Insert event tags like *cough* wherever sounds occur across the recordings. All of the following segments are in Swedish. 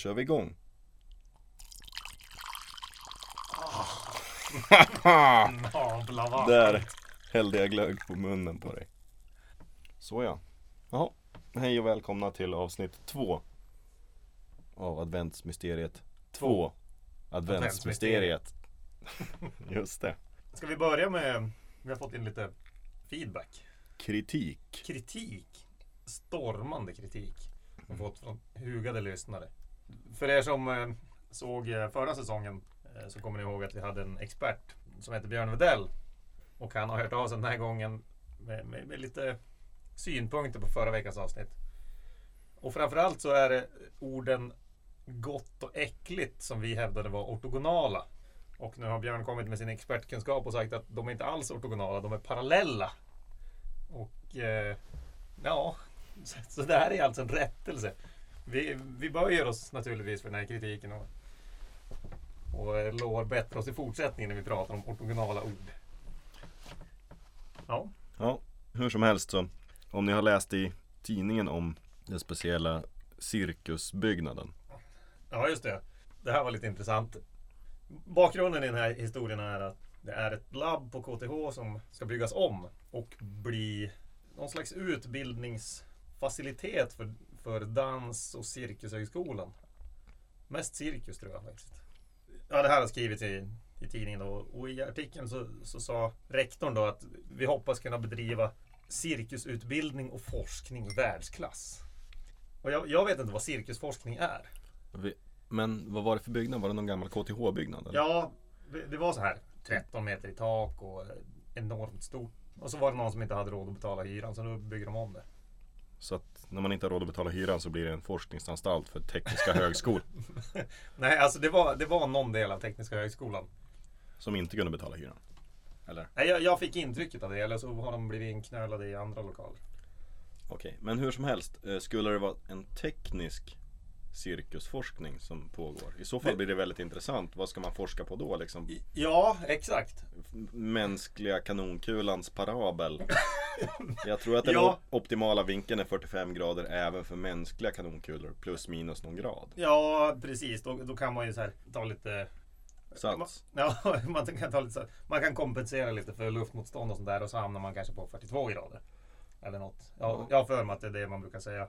kör vi igång. Nabla? Där hällde jag glögg på munnen på dig. Så ja. Jaha. Hej och välkomna till avsnitt två. Av adventsmysteriet 2. Adventsmysteriet. *laughs* Just det. Ska vi börja med, vi har fått in lite feedback. Kritik. Kritik. Stormande kritik. Vi har fått från hugade lyssnare. För er som eh, såg eh, förra säsongen eh, så kommer ni ihåg att vi hade en expert som heter Björn Wedell. Och han har hört av sig den här gången med, med, med lite synpunkter på förra veckans avsnitt. Och framförallt så är det orden gott och äckligt som vi hävdade var ortogonala. Och nu har Björn kommit med sin expertkunskap och sagt att de är inte alls ortogonala, de är parallella. Och eh, ja, *laughs* så, så det här är alltså en rättelse. Vi, vi böjer oss naturligtvis för den här kritiken och, och eh, lovar bättre oss i fortsättningen när vi pratar om ortogonala ord. Ja, Ja, hur som helst så. Om ni har läst i tidningen om den speciella cirkusbyggnaden. ja just det. Det här var lite intressant. Bakgrunden i den här historien är att det är ett labb på KTH som ska byggas om och bli någon slags utbildningsfacilitet för, för dans och cirkushögskolan. Mest cirkus tror jag faktiskt. Ja, det här har skrivits i, i tidningen då, och i artikeln så, så sa rektorn då att vi hoppas kunna bedriva cirkusutbildning och forskning i världsklass. Och jag, jag vet inte vad cirkusforskning är. Men vad var det för byggnad? Var det någon gammal KTH-byggnad? Ja, det, var så här 13 meter i tak och enormt stort. Och så var det någon som inte hade råd att betala hyran så då bygger de om det. Så att när man inte har råd att betala hyran så blir det en forskningsanstalt för tekniska högskolor *laughs* Nej, alltså det var, det var någon del av Tekniska högskolan. som inte kunde betala hyran. Eller? Nej, jag, jag fick intrycket av det, eller så har de blivit inknölade i andra lokaler. Okej, men hur som helst. eh, Skulle det vara en teknisk cirkusforskning som pågår? I så fall blir det väldigt intressant. Vad ska man forska på då? Liksom, Ja, exakt. mänskliga kanonkulans parabel. *laughs* Jag tror att den Ja. op- optimala vinkeln är 45 grader även för mänskliga kanonkulor. Plus minus någon grad. Ja, precis. Då, då kan man ju så här ta lite... Sats. *laughs* Ja, man kan, ta lite man kan kompensera lite för luftmotstånd och sånt där och så hamnar man kanske på 42 grader. Eller något. Ja, Ja. jag har för mig att det är det man brukar säga.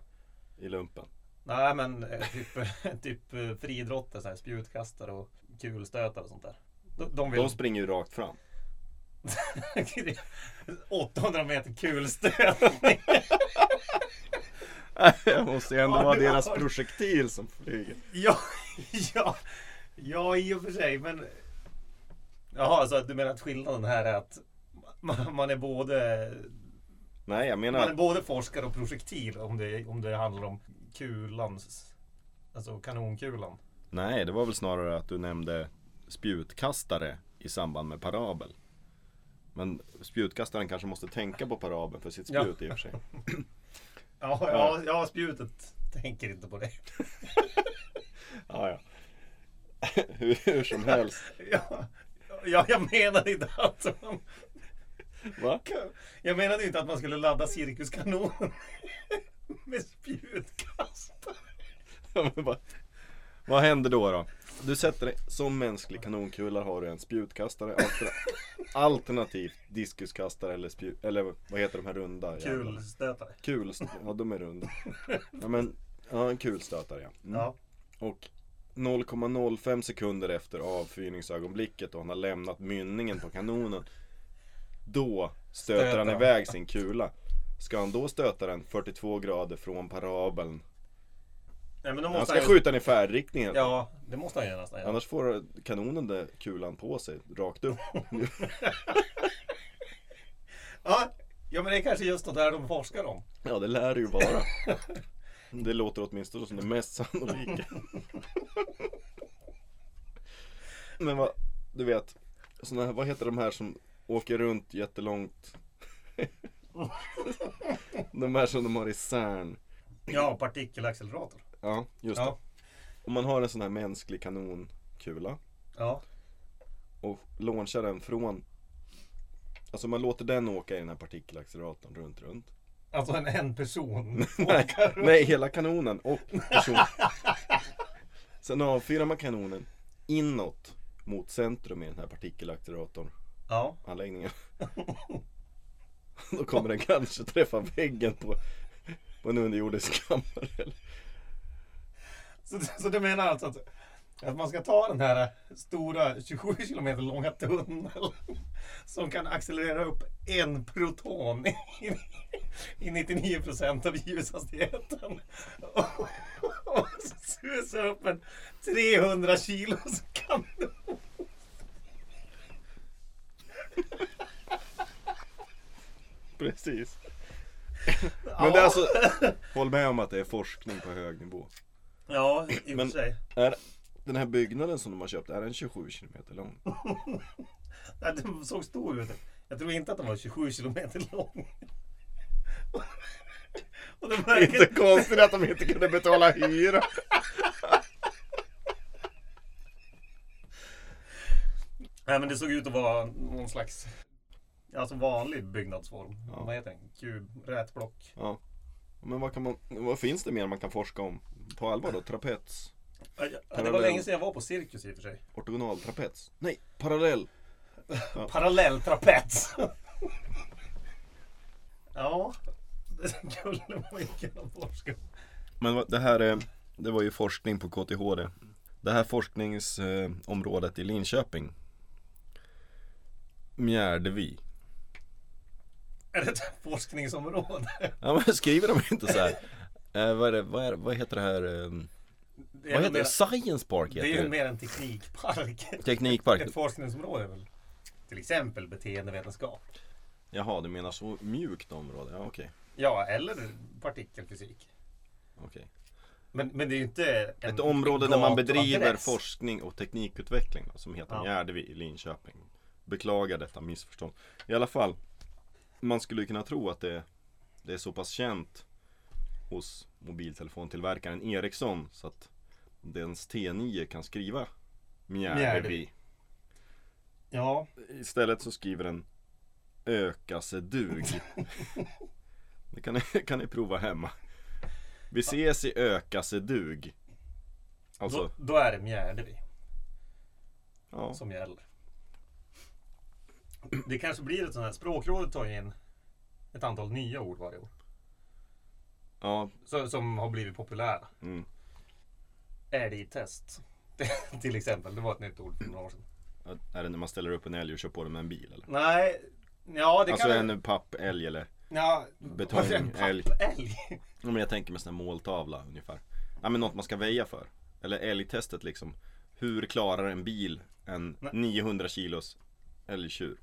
I lumpen. Nej men eh, typ, *laughs* typ eh, friidrotter, så här, spjutkastare och kulstötare och sånt där. De, de vill... De springer ju rakt fram. *laughs* 800 meter kulstötning. *laughs* Det måste ju ändå Ja, vara deras projektil som flyger. ja, ja, ja i och för sig men... Jaha, alltså du menar att skillnaden här är att man, man är både Nej, jag man är menar både forskare och projektil om det, om det handlar om kulans Alltså kanonkulan. Nej, det var väl snarare att du nämnde spjutkastare i samband med parabel. Men spjutkastaren kanske måste tänka på parabeln för sitt Ja. spjut i och för sig. *laughs* Ja, ja, ja spjutet tänker inte på det. *laughs* Ja, ja. *laughs* hur, hur som helst. Ja, ja jag menade inte man, Va? Jag menade inte att man skulle ladda cirkuskanonen med spjutkastare. Ja, men vad, vad händer då då? Du sätter dig, som mänsklig kanonkula har du en spjutkastare alter, alternativt diskuskastare eller spjut, eller vad heter de här runda? jävlarna? Kulstötare. Kul, ja de är runda. Ja men, ja en kulstötare ja. Mm. Ja. Och 0,05 sekunder efter avfyrningsögonblicket och han har lämnat mynningen på kanonen Då stöter han. iväg sin kula Ska han då stöta den 42 grader från parabeln? Nej, men då Han måste ska han ju- skjuta den i färdriktningen Ja, det måste han ju nästan göra. Annars får kanonen där kulan på sig, rakt upp *laughs* Ja, ja, men det är kanske just det där de forskar om. Ja det lär det ju vara *laughs* Det låter åtminstone som det mest sannolika *laughs* Men vad, du vet såna här, Vad heter de här som åker runt jättelångt *laughs* De här som de har i CERN Ja, partikelaccelerator. Ja, just Ja. det Om man har en sån här mänsklig kanonkula Ja. och launchar den från Alltså man låter den åka i den här partikelacceleratorn runt, runt Alltså en, en person. *laughs* Nej, nej, hela kanonen och person *laughs* Sen avfyrar man kanonen inåt mot centrum i den här partikelacceleratorn Ja. anläggningen. *laughs* Då kommer den kanske träffa väggen på, på en underjordisk kammare. Så, så du menar alltså att, att man ska ta den här stora 27 kilometer långa tunneln som kan accelerera upp en proton i, i 99 procent av ljushastigheten och, och susa upp en 300 kilos kanon. Precis. Men det är alltså, *laughs* håll med om att det är forskning på hög nivå. Ja, i och för Men- sig. Är den här byggnaden som de har köpt, är den 27 kilometer lång? *laughs* Ja, Den såg stor ut. Jag tror inte att den var 27 kilometer lång. *laughs* Och det Det är inte verkar... konstigt att de inte kunde betala hyra. Nej men det såg ut att vara någon slags Alltså vanlig byggnadsform. Ja. Vad heter den? Kub, rätblock. Ja. Men vad, kan man, vad finns det mer man kan forska om? På allvar då? *laughs* Trapets? Ja, ja, Det var Parallell. länge sedan jag var på cirkus i och för sig. Ortogonaltrapets? Nej, parallell! Parallelltrapets. ja, det skulle man ju kunna forska om. Men det här är, det var ju forskning på KTH det. Det här forskningsområdet i Linköping Mjärdevi Är det ett forskningsområde? Ja men skriver de inte så här? Eh, vad, är det, vad, är, vad heter det här? Eh, Det vad är, heter det? Science Park det är heter ju det. mer en teknikpark. Teknikpark. Ett forskningsområde är väl till exempel beteendevetenskap. Jaha, du menar så mjukt område? Ja okej. Ja, eller partikelfysik. okej. Men, men det är ju inte en Ett område där man bedriver gatuadress. forskning och teknikutveckling då, som heter Ja. Mjärdevi i Linköping. Beklagar detta missförstånd. I alla fall, man skulle kunna tro att det, det är så pass känt hos mobiltelefontillverkaren Ericsson så att dens T9 kan skriva. Mjärdevi. Ja, Istället så skriver den Ökasedug. *laughs* det kan ni, kan ni prova hemma. Vi ses i Ökasedug. Alltså, då, då är det Mjärdevi ja. som gäller. Det kanske blir ett sånt här, språkrådet tar in ett antal nya ord varje år. ja Så, som har blivit populära. mm. Älgtest. *laughs* Till exempel, det var ett nytt ord för några år sedan. Är det när man ställer upp en älg och kör på den med en bil eller? Nej, ja det alltså kan... en pappälg eller? ja, betong- varför en älg. pappälg? Ja, men jag tänker med sån här måltavla ungefär. Ja men något man ska väja för. Eller älgtestet liksom. Hur klarar en bil en Nej. 900 kilos älgtjur?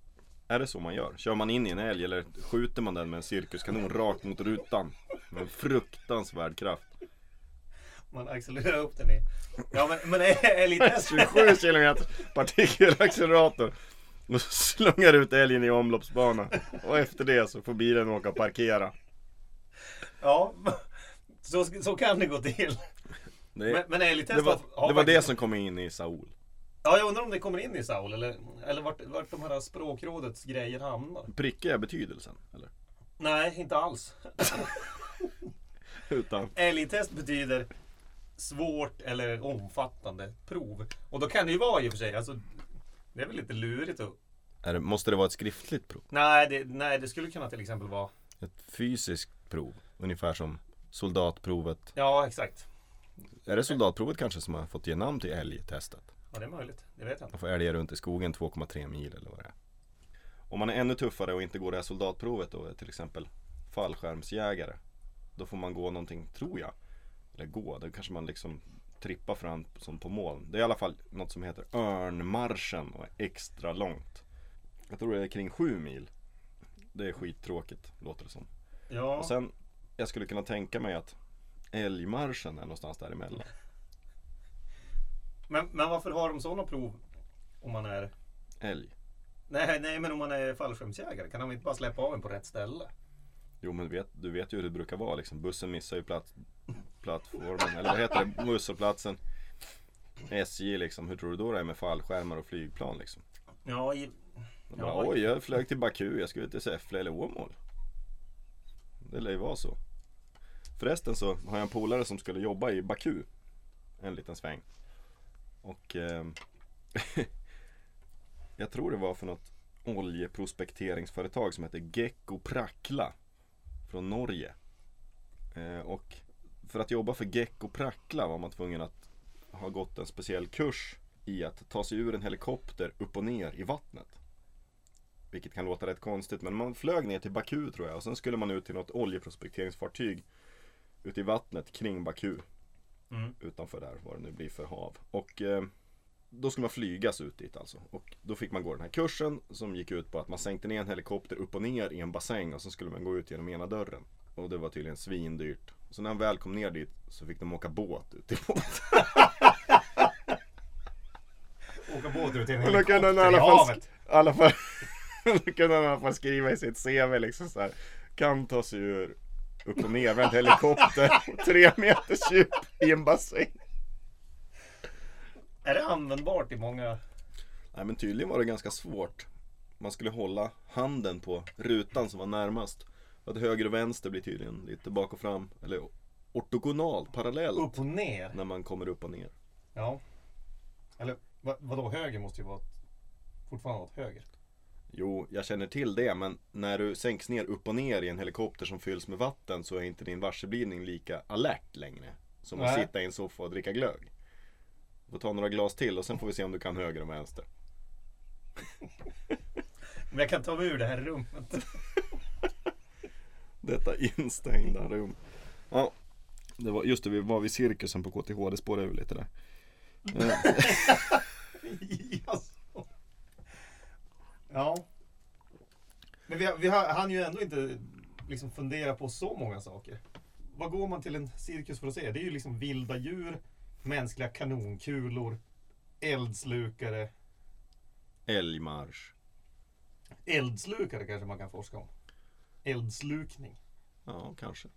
Är det så man gör? Kör man in i en älg eller skjuter man den med en cirkuskanon rakt mot rutan? Med en fruktansvärd kraft. Man accelererar upp den i... Ja men, men älgtest... *laughs* 27 kilometer partikelaccelerator. Och så slungar ut älgen i omloppsbana. Och efter det så får bilen åka och parkera. Ja, så, så kan det gå till. Det, Men, men älgtest det var, det, var det faktiskt- som kom in i Saul. Ja, jag undrar om det kommer in i Saul eller, eller vart, vart de här språkrådets grejer hamnar. Pricka är betydelsen, eller? Nej, inte alls. *laughs* Utan, Älgtest betyder svårt eller omfattande prov. Och då kan det ju vara i och för sig, alltså, det är väl lite lurigt att... det, måste det vara ett skriftligt prov? Nej det, nej, det skulle kunna till exempel vara... Ett fysiskt prov? Ungefär som soldatprovet. Ja, exakt. Är det soldatprovet kanske som har fått ge namn till älgtestet? Ja, det är möjligt. Det vet jag inte. Man får älga runt i skogen 2,3 mil eller vad det är. Om man är ännu tuffare och inte går det här soldatprovet och är till exempel fallskärmsjägare. Då får man gå någonting, tror jag. Eller gå, då kanske man liksom trippar fram som på moln. Det är i alla fall något som heter Örnmarschen och är extra långt. Jag tror det är kring 7 mil. Det är skittråkigt, låter det som. Ja, Och sen, jag skulle kunna tänka mig att älgmarschen är någonstans däremellan. Men, men varför har de sådana prov om man är... Älg. Nej, nej, men om man är fallskärmsjägare, kan de inte bara släppa av en på rätt ställe? Jo men vet, du vet ju hur det brukar vara liksom. Bussen missar ju platt, plattformen, eller vad heter det? Busshållplatsen. SJ liksom, hur tror du då det är med fallskärmar och flygplan liksom? Ja, i, De bara, Ja. Oj, jag flög till Baku, jag skulle till Säffle eller Åmål. Det lär ju vara så. Förresten så har jag en polare som skulle jobba i Baku en liten sväng. Och eh, *laughs* jag tror det var för något oljeprospekteringsföretag som heter Gecko Prackla från Norge. Eh, och för att jobba för Gecko Prackla var man tvungen att ha gått en speciell kurs i att ta sig ur en helikopter upp och ner i vattnet. Vilket kan låta rätt konstigt men man flög ner till Baku tror jag och sen skulle man ut till något oljeprospekteringsfartyg ute i vattnet kring Baku. Mm. Utanför där, vad det nu blir för hav. Och eh, då skulle man flygas ut dit alltså. Och då fick man gå den här kursen som gick ut på att man sänkte ner en helikopter upp och ner i en bassäng och så skulle man gå ut genom ena dörren. Och det var tydligen svindyrt. Så när han väl kom ner dit så fick de åka båt ut i båt. *laughs* Åka båt ut i en helikopter i havet. i alla fall, *laughs* då kunde han i alla fall skriva i sitt CV liksom så här. Kan ta sig ur upp och nervänd helikopter, *laughs* tre meters djup i en bassäng. Är det användbart i många... Nej men tydligen var det ganska svårt. Man skulle hålla handen på rutan som var närmast. Att höger och vänster blir tydligen lite bak och fram. Eller ortogonalt, parallellt. Upp och ner? När man kommer upp och ner. Ja. Eller vad, vadå höger måste ju vara fortfarande ett höger. Jo, jag känner till det men när du sänks ner upp och ner i en helikopter som fylls med vatten så är inte din varseblivning lika alert längre. Som att Nej. sitta i en soffa och dricka glögg. Du får ta några glas till och sen får vi se om du kan höger och vänster. *laughs* Men jag kan ta mig ur det här rummet. *laughs* Detta instängda rum. Ja, det var, just det, vi var vid cirkusen på KTH, det spårade ur lite där. *laughs* Eh, Jaså. Ja. Men vi, vi har, han ju ändå inte liksom fundera på så många saker. Vad går man till en cirkus för att se? Det är ju liksom vilda djur, mänskliga kanonkulor, eldslukare. Älgmarsch. Eldslukare kanske man kan forska om. Eldslukning. Ja, kanske.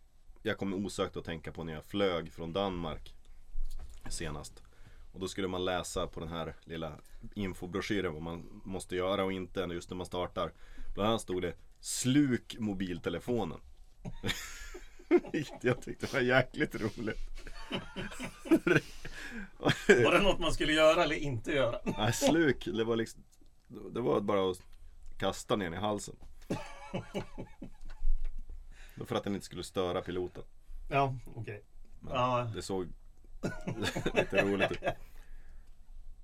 Jag kommer osökt att tänka på när jag flög från Danmark senast. Och då skulle man läsa på den här lilla infobroschyren vad man måste göra och inte just när man startar. Bland annat stod det Sluk mobiltelefonen. Vilket *laughs* jag tyckte var jäkligt roligt. *laughs* Var det något man skulle göra eller inte göra? *laughs* Nej, sluk, det var liksom Det var bara att kasta ner i halsen. Det för att den inte skulle störa piloten. Ja, okej. Men Ja. det såg *laughs* lite roligt.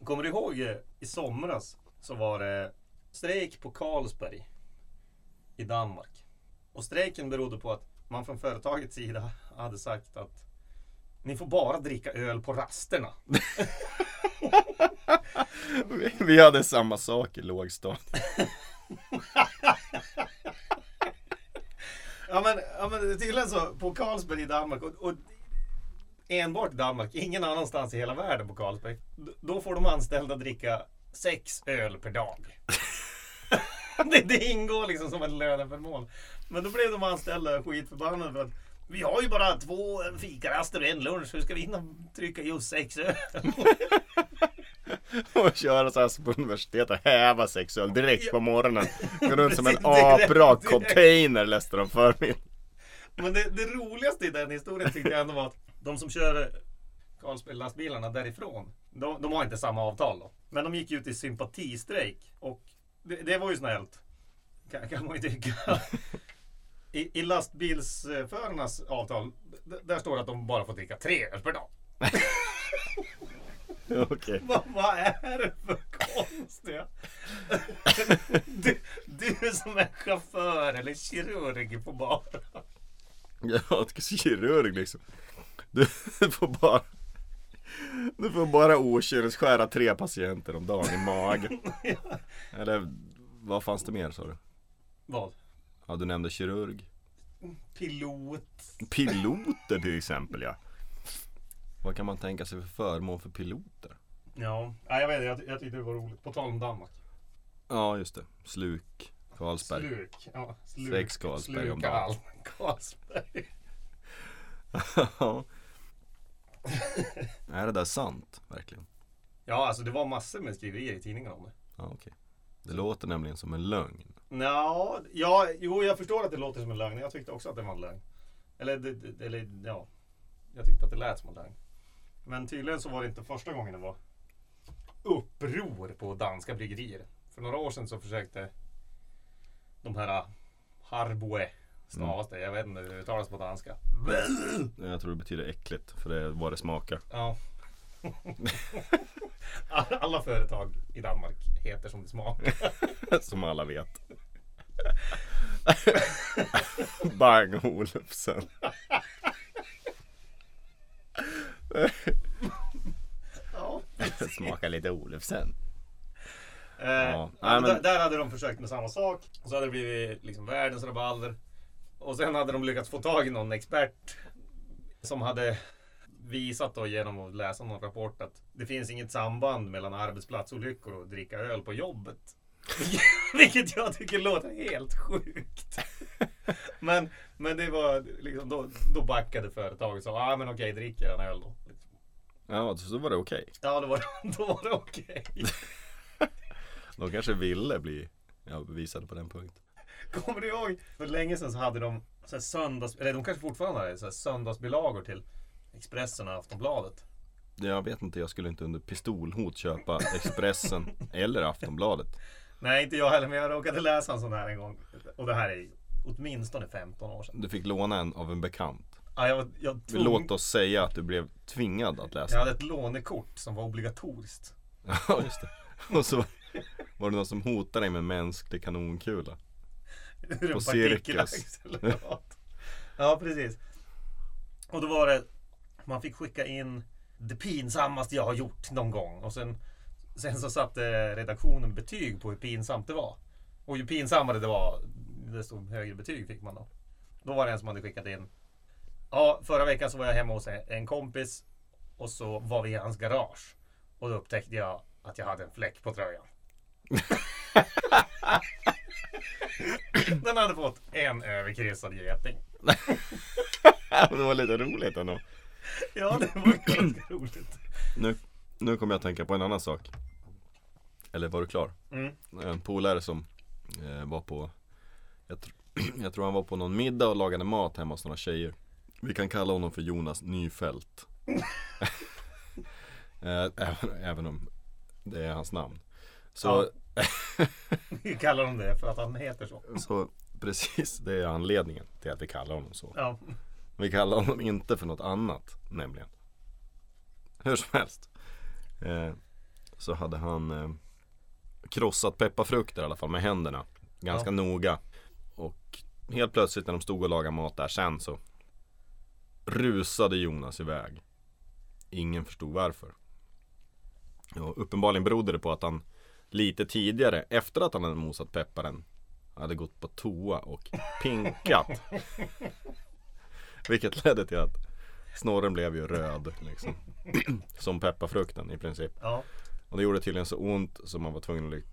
Kommer du ihåg eh, i somras så var det strejk på Carlsberg i Danmark. Och strejken berodde på att man från företagets sida hade sagt att ni får bara dricka öl på rasterna. Vi, *laughs* vi hade samma sak i lågstadiet. *laughs* Ja men, ja, men tydligen så på Carlsberg i Danmark och, och enbart Danmark, ingen annanstans i hela världen på Carlsberg. Då får de anställda dricka sex öl per dag. *laughs* det, det ingår liksom som en löneförmån. Men då blev de anställda skitförbannade för att vi har ju bara två fikaraster och en lunch. Hur ska vi hinna trycka just sex öl? *laughs* Och köra så här på universitetet häva sex öl direkt på morgonen. Gå runt som en *laughs* aprak container läste de för mig. Men det, det roligaste i den historien tyckte jag ändå var att de som kör Carlsberg-lastbilarna därifrån, de, de har inte samma avtal då. Men de gick ut i sympatistrejk och det, det var ju snällt. Kan, kan man ju tycka. I, I lastbilsförarnas avtal, där står det att de bara får dricka tre öl per dag. *laughs* Okej. Vad, vad är det för konstiga? *laughs* Du, du som är chaufför eller kirurg får bara *laughs* Ja, kirurg liksom. *laughs* Du får bara Du får bara okynnesskära tre patienter om dagen i magen. *laughs* Eller vad fanns det mer sa du? Vad? Ja, du nämnde kirurg. Pilot. Piloter till exempel ja. Vad kan man tänka sig för förmån för piloter? Ja, ja jag vet jag, jag tyckte det var roligt. På tal om Danmark. Ja, just det. Sluk. Carlsberg. Sluk. Ja, sluk. Sex Carlsberg om dagen. *laughs* Ja. *laughs* är det där sant? Verkligen? Ja, alltså det var massor med skriverier i tidningen om det. Ja, okej. Det låter nämligen som en lögn. Ja, ja, jo jag förstår att det låter som en lögn. Jag tyckte också att det var en lögn. Eller, det, det, eller ja, jag tyckte att det lät som en lögn. Men tydligen så var det inte första gången det var uppror på danska bryggerier. För några år sedan så försökte de här Harboe stavas det. Jag vet inte hur det uttalas på danska. Jag tror det betyder äckligt för det är vad det smakar. Ja. *laughs* Alla- företag i Danmark heter som det smakar. *laughs* Som alla vet. *laughs* Bang Olufsen. Ja. Smakar lite Olufsen. Eh, Ja. ja, Nej, men- där, där hade de försökt med samma sak. Och så hade det blivit liksom världens rabalder. Och sen hade de lyckats få tag i någon expert som hade visat då genom att läsa någon rapport att det finns inget samband mellan arbetsplatsolyckor och dricka öl på jobbet. *laughs* Vilket jag tycker låter helt sjukt. Men, men det var liksom, då, då backade företaget och sa ah, men okej, drick er en öl då. Ja, så var det okej. Ja, då var, *laughs* då var det okej. *laughs* De kanske ville bli ja, bevisade på den punkten. Kommer du ihåg? För länge sedan så hade de så här söndags, eller de kanske fortfarande har det, så här söndagsbilagor till Expressen och Aftonbladet. Jag vet inte, jag skulle inte under pistolhot köpa Expressen *laughs* eller Aftonbladet. Nej, inte jag heller, men jag råkade läsa en sån här en gång. Och det här är åtminstone 15 år sedan. Du fick låna en av en bekant. Ja, jag, jag, tvung, Låt oss säga att du blev tvingad att jag läsa. hade ett lånekort som var obligatoriskt. *laughs* Ja, just det. Och så var det någon som hotade dig med mänsklig kanonkula. På partikelaccelerat. Ja, precis. Och då var det, man fick skicka in det pinsammaste jag har gjort någon gång. Och sen, sen så satte redaktionen betyg på hur pinsamt det var. Och ju pinsammare det var, desto högre betyg fick man då. Då var det en som hade skickat in. Ja, förra veckan så var jag hemma hos en en kompis. Och så var vi i hans garage. Och då upptäckte jag att jag hade en fläck på tröjan. *laughs* *laughs* Den hade fått en överkryssad geting. *laughs* Det var lite roligt ändå. Ja, det var ganska *clears throat* roligt. Nu, nu kommer jag att tänka på en annan sak. Eller var du klar? Mm. En polare som eh, var på jag, tr- *clears throat* jag tror han var på någon middag och lagade mat hemma hos några tjejer. Vi kan kalla honom för Jonas Nyfält. *laughs* eh, även, även om det är hans namn. Så, Vi kallar dem det för att han heter så. så precis, det är anledningen till att vi kallar honom så. Ja. Vi kallar honom inte för något annat nämligen. Hur som helst. Eh, så hade han eh, krossat pepparfrukter i alla fall med händerna. Ganska Ja. noga. Och helt plötsligt när de stod och lagade mat där sen så rusade Jonas iväg. Ingen förstod varför. Ja, uppenbarligen berodde det på att han lite tidigare, efter att han hade mosat pepparen, hade gått på toa och pinkat. Vilket ledde till att snorren blev ju röd liksom. *clears throat* Som pepparfrukten i princip. Ja. Och det gjorde tydligen så ont så man var tvungen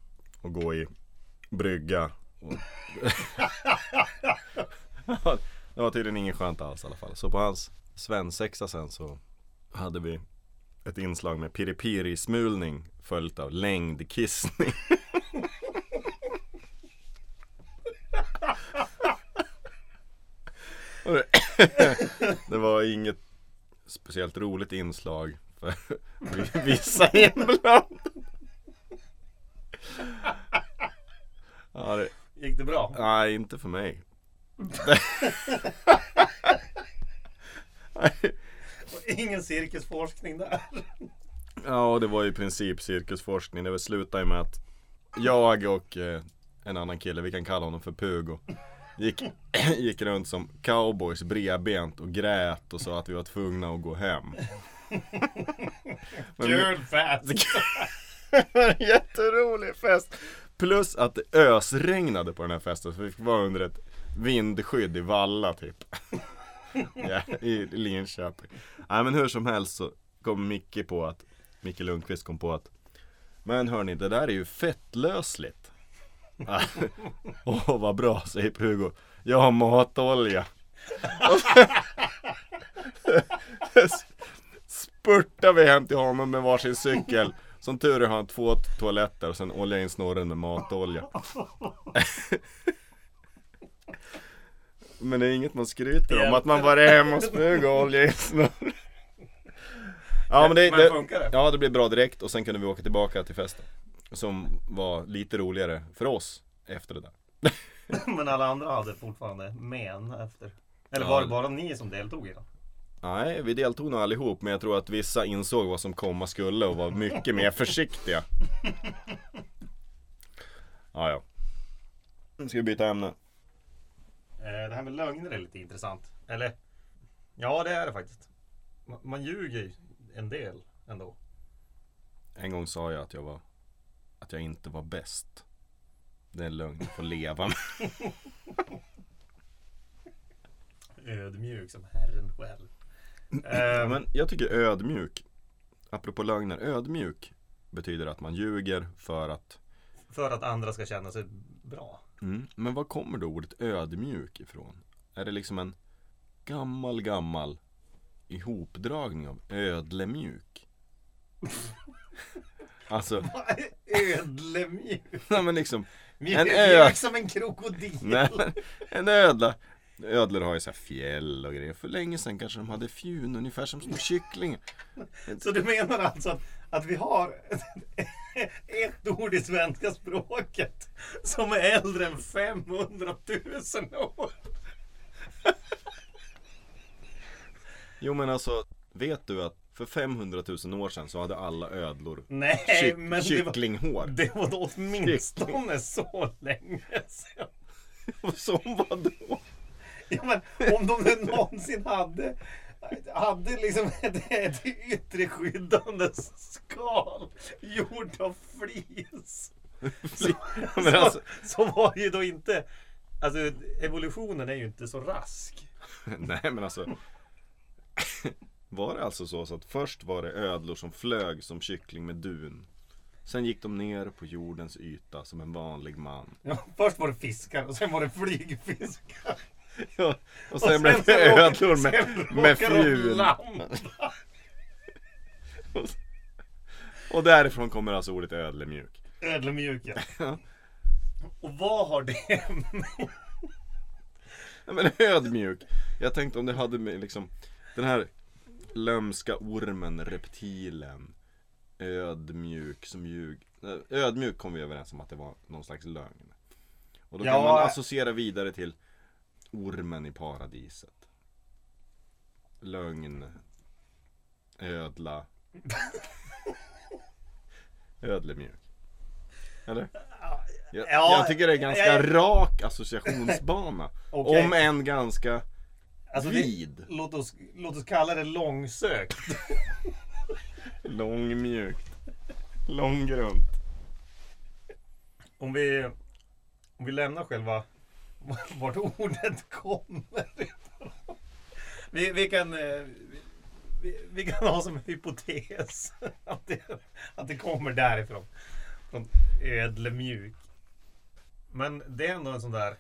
att, gå i brygga. Och... *laughs* det var tydligen inget skönt alls i alla fall. Så på hans svensexa sen så hade vi ett inslag med piripiri-smulning följt av längdkissning. Det var inget speciellt roligt inslag för *laughs* vissa inblandade. Ja, det, Gick det bra? nej, inte för mig. *laughs* Ingen cirkusforskning där. Ja, det var i princip cirkusforskning. Det slutade ju med att jag och eh, en annan kille, vi kan kalla honom för Pugo, gick, *clears throat* gick runt som cowboys bredbent och grät och sa att vi var tvungna att gå hem. *laughs* Kul fest! *laughs* jätterolig fest! Plus att det ösregnade på den här festen så vi vara under ett vindskydd i Valla typ. *laughs* ja, I Linköping. Nej men hur som helst så kom Micke på att Micke Lundqvist kom på att Men hörni, det där är ju fettlösligt. *laughs* Åh vad bra, säger Hugo. Jag har matolja. *laughs* Spurtar vi hem till honom med varsin cykel. Som tur är har han två toaletter och sen olja in snorren med matolja. *laughs* Men det är inget man skryter om, att man bara är hemma och smyger och oljar in snorren. Ja men det, Men det, funkar det? ja det blev bra direkt och sen kunde vi åka tillbaka till festen. Som var lite roligare för oss efter det där. *laughs* Men alla andra hade fortfarande men efter. Eller Ja. var det bara ni som deltog i den? Nej, vi deltog nog allihop men jag tror att vissa insåg vad som komma skulle och var mycket mer *laughs* försiktiga. Ja, ja. Nu ska vi byta ämne. Eh, Det här med lögner är lite intressant. Eller? Ja, det är det faktiskt. Man, ljuger ju en del ändå. En gång sa jag att jag var Att jag inte var bäst Det är en lögn jag får leva med *laughs* Ödmjuk som Herren själv. Eh, Men jag tycker ödmjuk Apropå lögner, ödmjuk Betyder att man ljuger för att För att andra ska känna sig bra. mm, Men var kommer då ordet ödmjuk ifrån? Är det liksom en Gammal gammal Ihopdragning av ödlemjuk? Alltså, *laughs* Ödlemjuk. nej men liksom En ö- som en krokodil. *laughs* Nej en ödla Ödlor har ju så här fjäll och grejer För länge sedan kanske de hade fjun ungefär som små kycklingar Så du menar alltså att, att vi har *laughs* ett ord i svenska språket som är äldre än 500 000 år? Jo men alltså Vet du att för 500 000 år sedan så hade alla ödlor Nej, kyck, men det var, kycklinghår det var då åtminstone så länge sedan. *laughs* Som vadå? Ja, men om de nu någonsin hade hade liksom ett, ett yttre skyddande skal gjort av flis. Så, Men alltså, så, så var ju då inte Alltså evolutionen är ju inte så rask. *laughs* nej men alltså *laughs* Var det alltså så, så att först var det ödlor som flög som kyckling med dun Sen gick de ner på jordens yta som en vanlig man *laughs* Ja, först var det fiskar och sen var det flygfiskar. *laughs* ja, Och sen Och blev sen det så råkar- ödlor med, med fjun. Och därifrån kommer alltså ordet ödlemjuk Ödlemjuka. Och vad har det med... Nej men ödmjuk Jag tänkte om det hade med liksom Den här lömska ormen, reptilen Ödmjuk som ljug Nej, Ödmjuk kom vi överens om att det var någon slags lögn. Och då kan Ja. man associera vidare till Ormen i paradiset. Lögn. Ödla. *laughs* Ödlemjuk Eller? Jag, Ja, jag tycker det är ganska jag- rak associationsbana. Okej. Om än ganska Alltså det, vid låt, oss, låt oss kalla det långsökt. *laughs* Långmjukt Långgrunt Om vi, om vi lämnar själva *laughs* vart ordet kommer. Vi, vi, kan, eh, vi, vi kan ha som hypotes *laughs* att det, att det kommer därifrån. Från ödlemjuk. Men det är ändå en sån där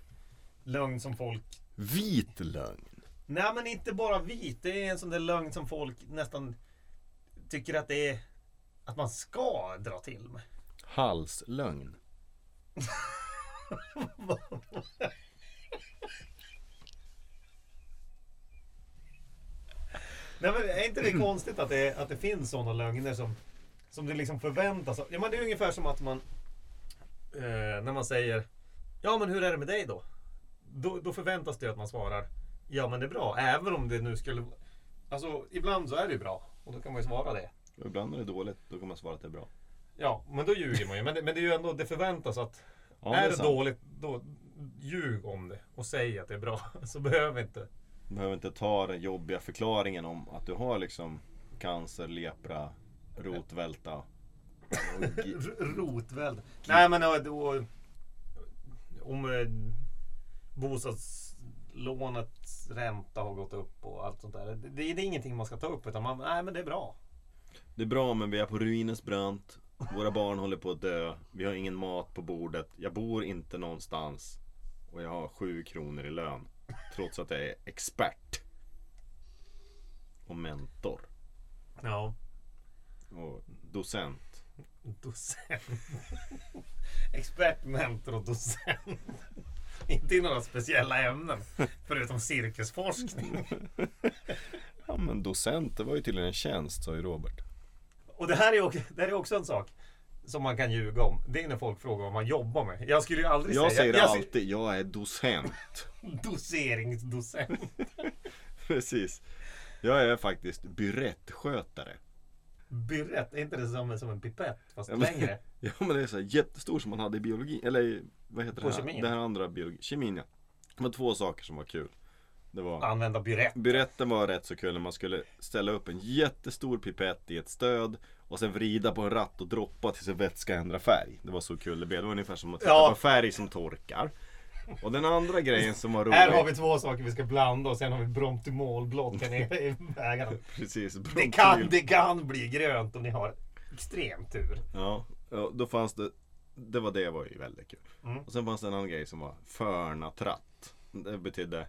lögn som folk Vit lögn Nej men inte bara vit. Det är en sån där lögn som folk nästan tycker att det är att man ska dra till med. Halslögn *laughs* Nej men är inte det konstigt att det, att det finns sådana lögner som, som det liksom förväntas av? Ja men det är ungefär som att man eh, när man säger Ja men hur är det med dig då? Då, då förväntas det att man svarar Ja men det är bra, även om det nu skulle Alltså ibland så är det ju bra och då kan man ju svara det. Och Ibland är det dåligt, då kan man svara att det är bra Ja, men då ljuger man ju. Men det, men det är ju ändå, det förväntas att Ja, är det, sant. dåligt, då ljug om det och säg att det är bra. *laughs* Så behöver inte. Du behöver inte ta den jobbiga förklaringen om att du har liksom Cancer, lepra, rotvälta och *laughs* Rotväld. Nej men då, då, om eh, bostadslånets ränta har gått upp och allt sånt där. Det, det är ingenting man ska ta upp utan man, nej men det är bra. Det är bra men vi är på ruinens brant Våra barn håller på att dö Vi har ingen mat på bordet Jag bor inte någonstans Och jag har sju kronor i lön Trots att jag är expert Och mentor Ja. Och docent Docent. *laughs* Expert, mentor och docent. *laughs* Inte i några speciella ämnen. Förutom cirkusforskning. *laughs* Ja men docent, det var ju tydligen en tjänst sa ju Robert Och det här, är, också- det här är också en sak som man kan ljuga om. Det är när folk frågar vad man jobbar med. Jag skulle ju aldrig Jag säga... säger jag, alltid, jag är docent. *laughs* Doseringsdocent. Precis. Jag är faktiskt byrettskötare. Byrett, är inte det som, som en pipett fast Ja, men- längre? Ja men det är så jättestor som man hade i biologi, eller vad heter det här? kemin? Det här andra biologi, kemin ja. Det var två saker som var kul. Det var Använda byrett. Byretten var rätt så kul när man skulle ställa upp en jättestor pipett i ett stöd och sen vrida på en ratt och droppa tills en vätska ändrar färg. Det var så kul det blev. Det var ungefär som att titta Ja. på färg som torkar. Och den andra grejen som var *laughs* rolig. Här har vi två saker vi ska blanda och sen har vi brontymolblått här nere i vägarna. *laughs* Precis, Det kan, det kan bli grönt om ni har extrem tur. Ja, då fanns det Det var det var ju väldigt kul. Mm. Och sen fanns det en annan grej som var förna tratt. Det betydde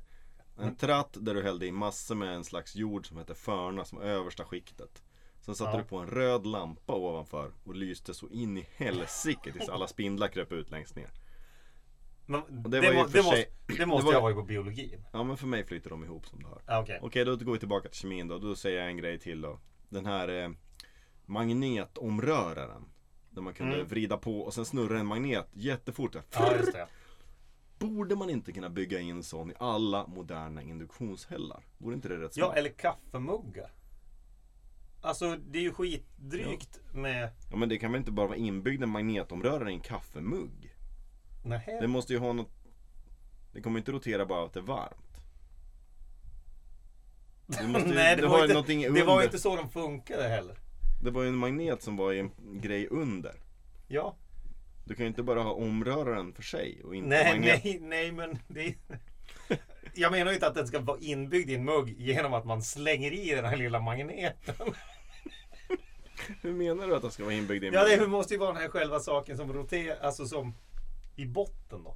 en tratt där du hällde i massor med en slags jord som hette förna som översta skiktet. Sen satte Ja. du på en röd lampa ovanför och lyste så in i helsike tills alla spindlar kröp ut längst ner. Men det det, må, det, måste, sig- måste det var- jag vara på biologin. Ja men för mig flyter de ihop som du hör. Ja, Okej. Okej, då går vi tillbaka till kemin då. Då säger jag en grej till då. Den här eh, magnetomröraren. Där man kunde Mm. vrida på och sen snurra en magnet jättefort. Ja, just det. Borde man inte kunna bygga in sån i alla moderna induktionshällar? Vore inte det rätt Ja, smart? eller kaffemuggar. Alltså, det är ju skitdrygt med... Ja men det kan väl inte bara vara inbyggd en magnetomrörare i en kaffemugg? Nähä. Det måste ju ha något Det kommer inte rotera bara att det är varmt. Det, måste ju, *laughs* Nej, det, det, var inte, det var inte så de funkade heller. Det var ju en magnet som var i en grej under. Ja. Du kan ju inte bara ha omröraren för sig och inte Nej, magnet. nej, nej, men det är... *laughs* Jag menar ju inte att den ska vara inbyggd i en mugg genom att man slänger i den här lilla magneten. *laughs* Hur menar du att den ska vara inbyggd i en Ja, mugg? det måste ju vara den här själva saken som roterar, alltså som i botten då.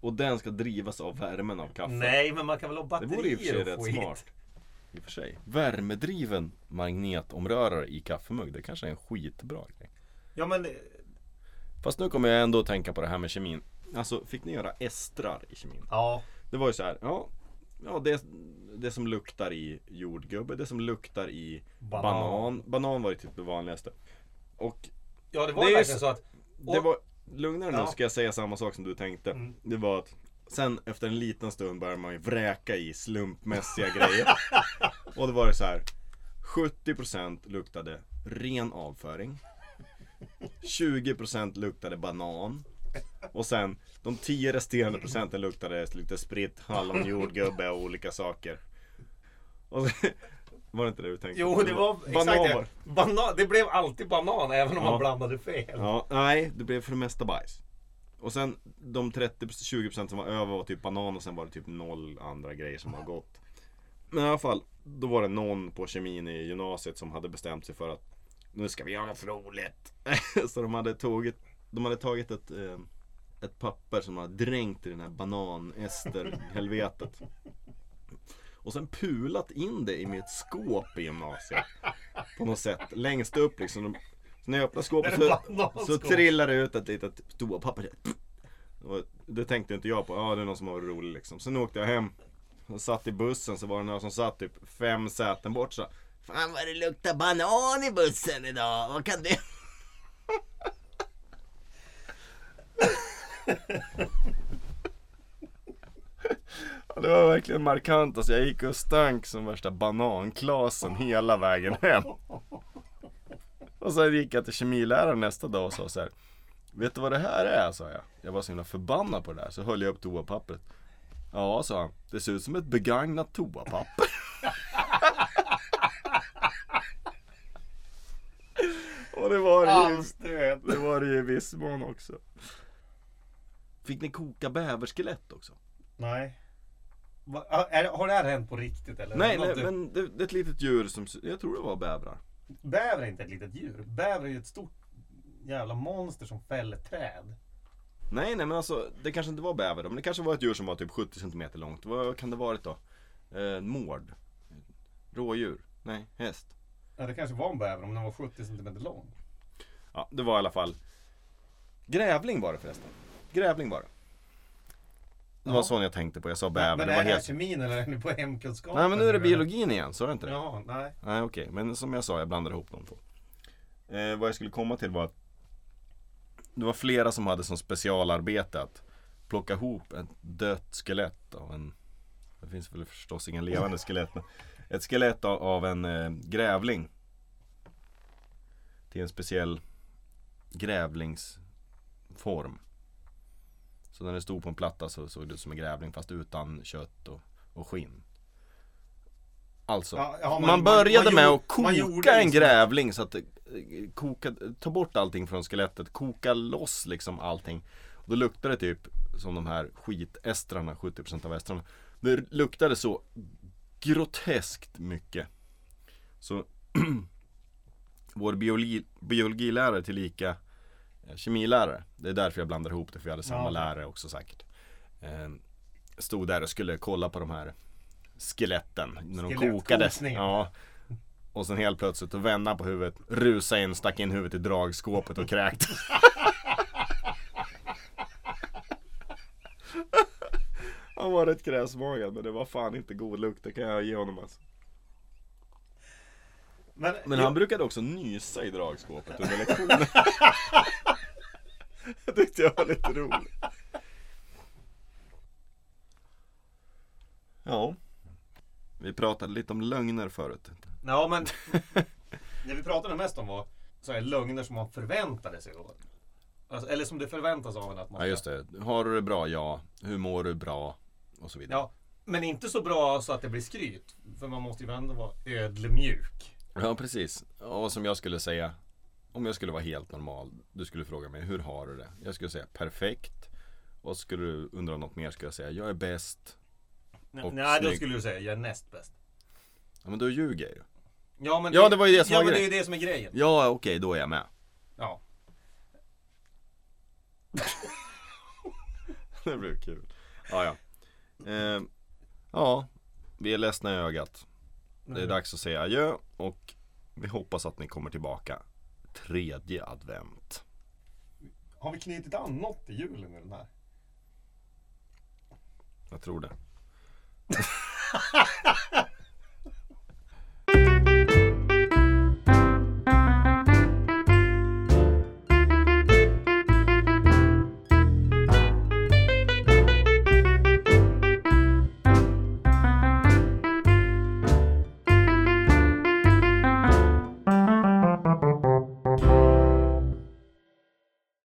Och den ska drivas av värmen av kaffe? Nej, men man kan väl ha Det batterier vore i och för sig rätt smart. I och för sig. Värmedriven magnetomrörare i kaffemugg. Det kanske är en skitbra grej. Ja, men Fast nu kommer jag ändå att tänka på det här med kemin. Alltså, fick ni göra estrar i kemin? ja. Det var ju så här, ja, ja det, det som luktar i jordgubbe, det som luktar i Banan. banan. Banan, var ju typ det vanligaste. Och Ja, det var Det är verkligen så- att... det Och- var, lugnare nu Ja. ska jag säga samma sak som du tänkte. Mm. Det var att sen efter en liten stund började man ju vräka i slumpmässiga grejer. *laughs* Och då var det så här 70% luktade ren avföring. 20% luktade banan. Och sen de 10 resterande procenten luktade lite spritt, hallon, jordgubbe och olika saker. Och så, *laughs* var det inte det du tänkte? Jo, det var banan exakt det. Banan, det blev alltid banan även om Ja. man blandade fel. Ja, nej, det blev för det mesta bajs. Och sen de 30-20% som var över var typ banan och sen var det typ noll andra grejer som var gott. Men i alla fall, då var det någon på kemin i gymnasiet som hade bestämt sig för att nu ska vi göra något roligt. *laughs* Så de hade tagit, de hade tagit ett, eh, ett papper som hade dränkt i den här banan-ester-helvetet. Och sen pulat in det i mitt skåp i gymnasiet. På något sätt, längst upp liksom. Så när jag öppnade skåpet så, så trillar det ut ett litet toapapper. Och det tänkte inte jag på. Ja, det är någon som var rolig liksom. Sen åkte jag hem. Och satt i bussen så var det några som satt typ fem säten bort så. Fan vad det luktar banan i bussen idag. Vad kan det? *laughs* Ja, det var verkligen markant. Alltså, jag gick och stank som värsta bananklasen hela vägen hem. Och sen gick jag till kemiläraren nästa dag och sa så här. Vet du vad det här är? sa jag. Jag var så himla förbannad på det där. Så höll jag upp toapappret. Ja, sa han. Det ser ut som ett begagnat toapapper. *laughs* och det var det ju. Det var det ju i viss mån också. Fick ni koka bäverskelett också? Nej. Va, är, har det här hänt på riktigt eller? Nej, nej men det, det är ett litet djur som, jag tror det var bävrar. Bäver är inte ett litet djur. Bäver är ju ett stort jävla monster som fäller träd. Nej, nej men alltså det kanske inte var bäver då, men det kanske var ett djur som var typ 70 cm långt. Vad kan det varit då? Eh, mård? Rådjur? Nej, häst? Ja, det kanske var en bäver om den var 70 cm lång. Ja, det var i alla fall Grävling var det förresten. Grävling var det. Det var sån jag tänkte på, jag sa bäver. men det är det helt... kemin eller är ni på hemkunskap? Nej men nu är det biologin igen, sa du inte det? Ja, nej. Nej okej, men som jag sa, jag blandar ihop de två. eh, vad jag skulle komma till var att det var flera som hade som specialarbete att plocka ihop ett dött skelett av en Det finns väl förstås inga levande skelett men Ett skelett av, av en eh, grävling Till en speciell grävlingsform Så när det stod på en platta så såg det ut som en grävling fast utan kött och, och skinn Alltså, Ja, ja, man, man- började man med gjorde- att koka man en liksom- grävling så att eh, koka, ta bort allting från skelettet, koka loss liksom allting. Och då luktade det typ som de här skitestrarna, 70% av estrarna. Det luktade så groteskt mycket. Så *clears throat* vår biologi, biologilärare tillika kemilärare, det är därför jag blandar ihop det för vi hade samma Ja. lärare också säkert. Eh, stod där och skulle kolla på de här skeletten när de kokade. Skelettkokningen. Ja. Och sen helt plötsligt då vände han på huvudet, rusade in, stack in huvudet i dragskåpet och kräktes. *laughs* Han var rätt kräsmagad men det var fan inte god lukt, det kan jag ge honom alltså. Men, Men han brukade också nysa i dragskåpet under lektionen. *laughs* det tyckte jag var lite roligt. Ja. Vi pratade lite om lögner förut. Ja men Det vi pratade mest om var så här, lögner som man förväntade sig då. Alltså, eller som det förväntas av en att man Ja just det. Har du det bra? Ja. Hur mår du? Bra. Och så vidare. Ja, men inte så bra så att det blir skryt. För man måste ju ändå vara ödlemjuk. Ja precis. Och som jag skulle säga Om jag skulle vara helt normal Du skulle fråga mig hur har du det? Jag skulle säga perfekt. Och skulle du undra något mer skulle jag säga jag är bäst Och Nej, då skulle du säga jag är näst bäst. Ja men då ljuger jag ju. Ja, men Ja, det var ju det som ja, var men det är ju det som är grejen. Ja okej då är jag med. Ja. *laughs* Det blev kul. Ja ja. Eh, Ja Vi är ledsna i ögat. Det är dags att säga adjö och Vi hoppas att ni kommer tillbaka Tredje advent Har vi knutit an något i julen i den här? Jag tror det *laughs*